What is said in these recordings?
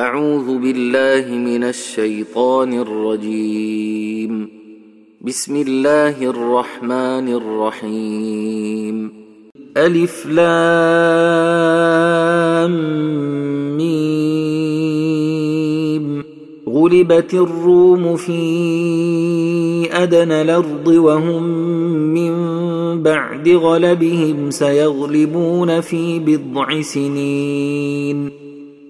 أعوذ بالله من الشيطان الرجيم. بسم الله الرحمن الرحيم. ألف لام ميم. غلبت الروم في أدنى الأرض وهم من بعد غلبهم سيغلبون في بضع سنين.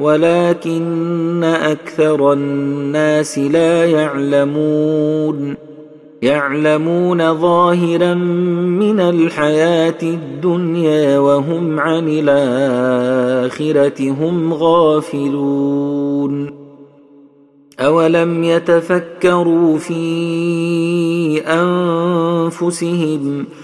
ولكن أكثر الناس لا يعلمون. يعلمون ظاهرا من الحياة الدنيا وهم عن الآخرة هم غافلون. أولم يتفكروا في أنفسهم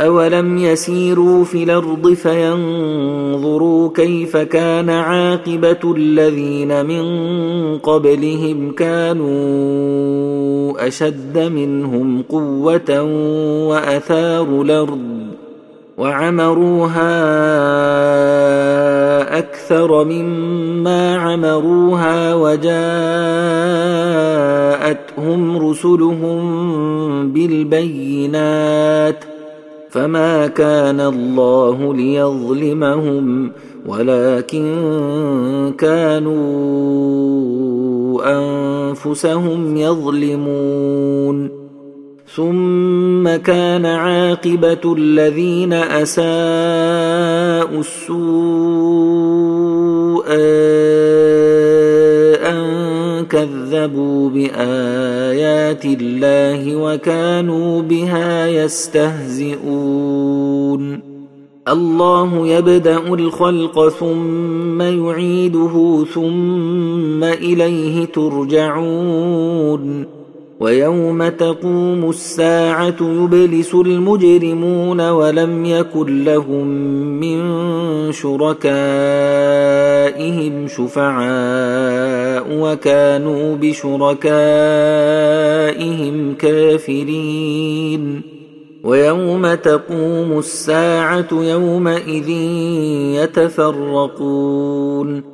أولم يسيروا في الأرض فينظروا كيف كان عاقبة الذين من قبلهم كانوا أشد منهم قوة وأثاروا الأرض وعمروها أكثر مما عمروها وجاءتهم رسلهم بالبينات ۖ فما كان الله ليظلمهم ولكن كانوا انفسهم يظلمون ثم كان عاقبه الذين اساءوا السوء كذبوا بآيات الله وكانوا بها يستهزئون. الله يبدأ الخلق ثم يعيده ثم إليه ترجعون. ويوم تقوم الساعة يبلس المجرمون ولم يكن لهم من شركائهم شفعاء وكانوا بشركائهم كافرين. ويوم تقوم الساعة يومئذ يتفرقون.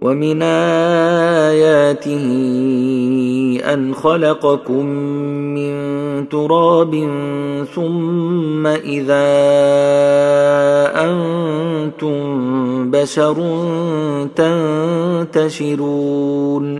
ومن آياته أن خلقكم من تراب ثم إذا أنتم بشر تنتشرون.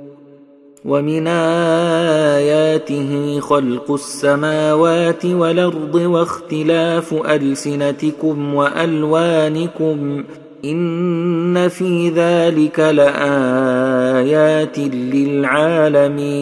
ومن آياته خلق السماوات والأرض واختلاف ألسنتكم وألوانكم إن في ذلك لآيات للعالمين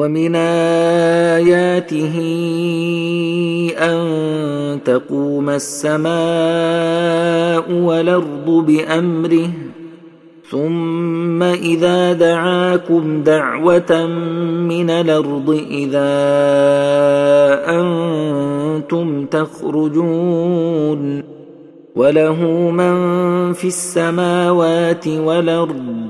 ومن آياته أن تقوم السماء والأرض بأمره ثم إذا دعاكم دعوة من الأرض إذا أنتم تخرجون وله من في السماوات والأرض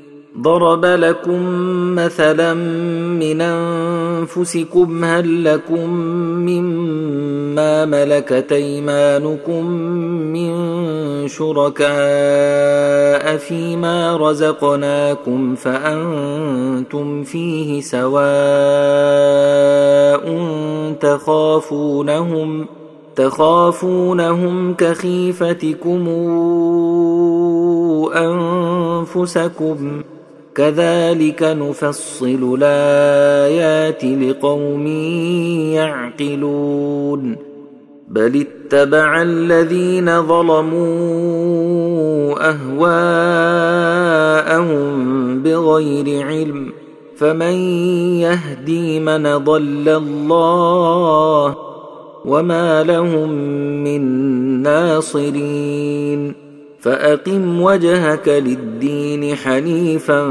ضرب لكم مثلا من أنفسكم هل لكم مما ملكت أيمانكم من شركاء فيما رزقناكم فأنتم فيه سواء تخافونهم تخافونهم كخيفتكم أنفسكم كذلك نفصل الآيات لقوم يعقلون. بل اتبع الذين ظلموا أهواءهم بغير علم. فمن يهدي من ضل الله وما لهم من ناصرين. فأقم وجهك للدين حنيفا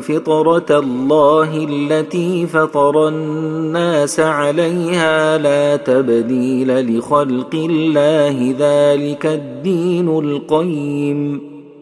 فطرة الله التي فطر الناس عليها لا تبديل لخلق الله ذلك الدين القيم.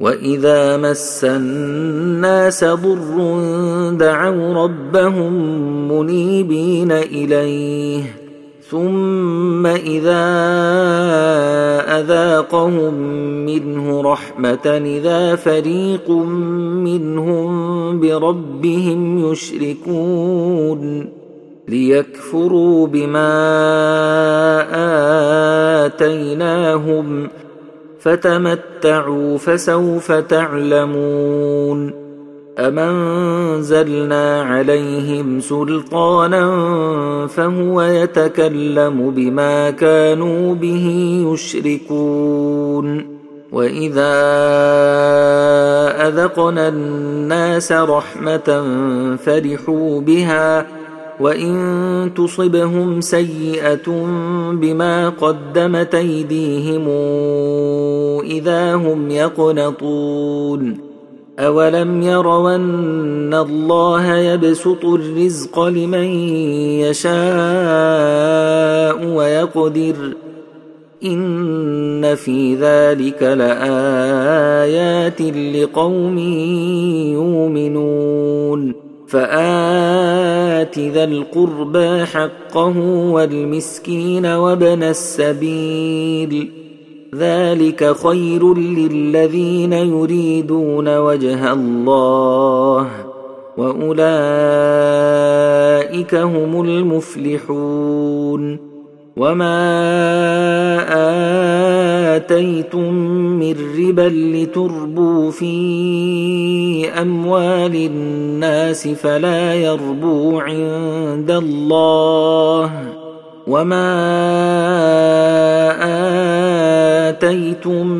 واذا مس الناس ضر دعوا ربهم منيبين اليه ثم اذا اذاقهم منه رحمه اذا فريق منهم بربهم يشركون ليكفروا بما اتيناهم فتمتعوا فسوف تعلمون امنزلنا عليهم سلطانا فهو يتكلم بما كانوا به يشركون واذا اذقنا الناس رحمه فرحوا بها وإن تصبهم سيئة بما قدمت أيديهم إذا هم يقنطون. أولم يروا أن الله يبسط الرزق لمن يشاء ويقدر إن في ذلك لآيات لقوم يؤمنون. فآت ذا القربى حقه والمسكين وابن السبيل. ذلك خير للذين يريدون وجه الله وأولئك هم المفلحون. وما اتيتم من ربا لتربوا في اموال الناس فلا يربو عند الله وما اتيتم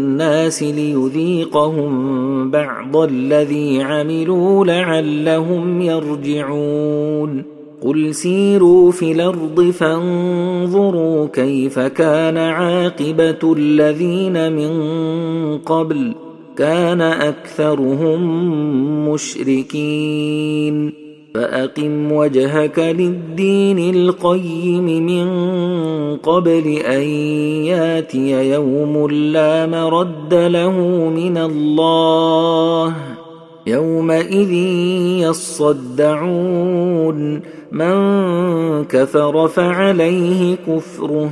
ليذيقهم بعض الذي عملوا لعلهم يرجعون. قل سيروا في الأرض فانظروا كيف كان عاقبة الذين من قبل. كان أكثرهم مشركين. فأقم وجهك للدين القيم من قبل أن ياتي يوم لا مرد له من الله. يومئذ يصدعون. من كفر فعليه كفره.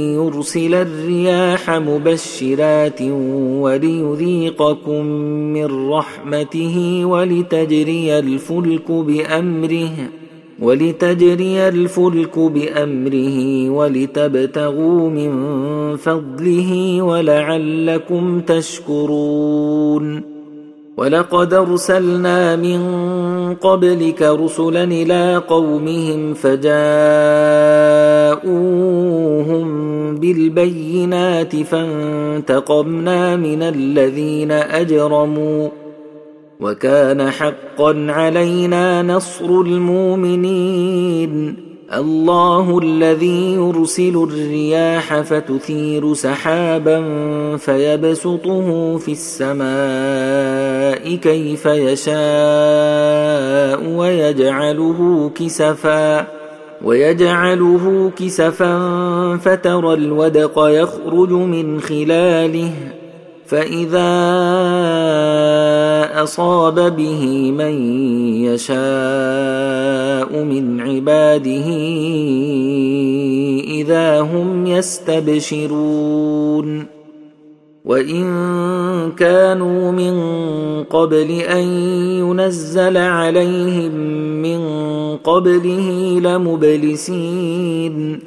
يرسل الرياح مبشرات وليذيقكم من رحمته ولتجري الفلك بامره ولتجري الفلك بامره ولتبتغوا من فضله ولعلكم تشكرون ولقد ارسلنا من قبلك رسلا إلى قومهم فجاءوهم بالبينات فانتقمنا من الذين أجرموا وكان حقا علينا نصر المؤمنين الله الذي يرسل الرياح فتثير سحابا فيبسطه في السماء كيف يشاء ويجعله كسفا ويجعله كسفا فترى الودق يخرج من خلاله فإذا أصاب به من يشاء من عباده إذا هم يستبشرون. وإن كانوا من قبل أن ينزل عليهم من قبله لمبلسين.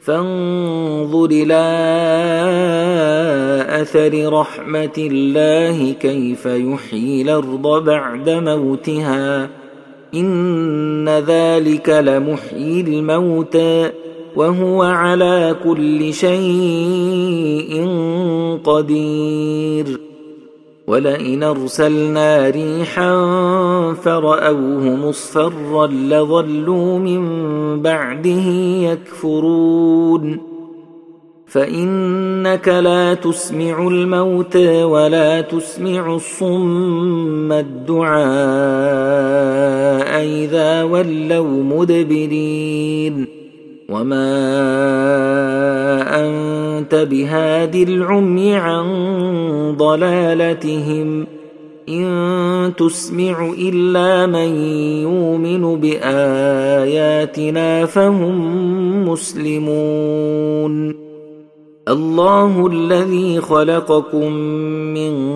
فانظر إلى أثر رحمة الله كيف يحيي الأرض بعد موتها. إن ذلك لمحيي الموتى. وهو على كل شيء قدير. ولئن أرسلنا ريحا فرأوه مصفرا لظلوا من بعده يكفرون. فإنك لا تسمع الموتى ولا تسمع الصم الدعاء إذا ولوا مدبرين. وما انت بهاد العمي عن ضلالتهم ان تسمع الا من يؤمن باياتنا فهم مسلمون الله الذي خلقكم من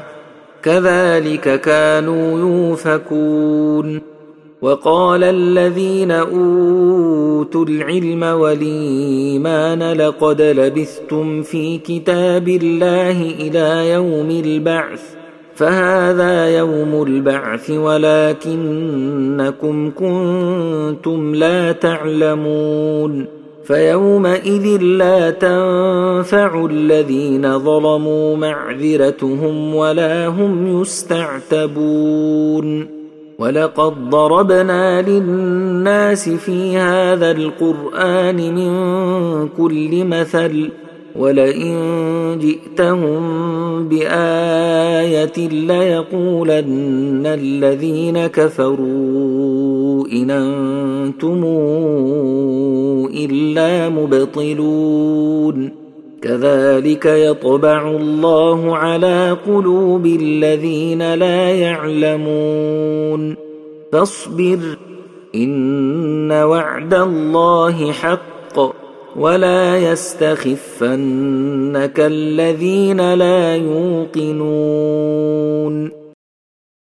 كذلك كانوا يوفكون. وقال الذين أوتوا العلم والإيمان لقد لبثتم في كتاب الله إلى يوم البعث فهذا يوم البعث ولكنكم كنتم لا تعلمون. فيومئذ لا تنفع الذين ظلموا معذرتهم ولا هم يستعتبون. ولقد ضربنا للناس في هذا القرآن من كل مثل ولئن جئتهم بآية ليقولن الذين كفروا. ان أنتم الا مبطلون كذلك يطبع الله على قلوب الذين لا يعلمون فاصبر ان وعد الله حق ولا يستخفنك الذين لا يوقنون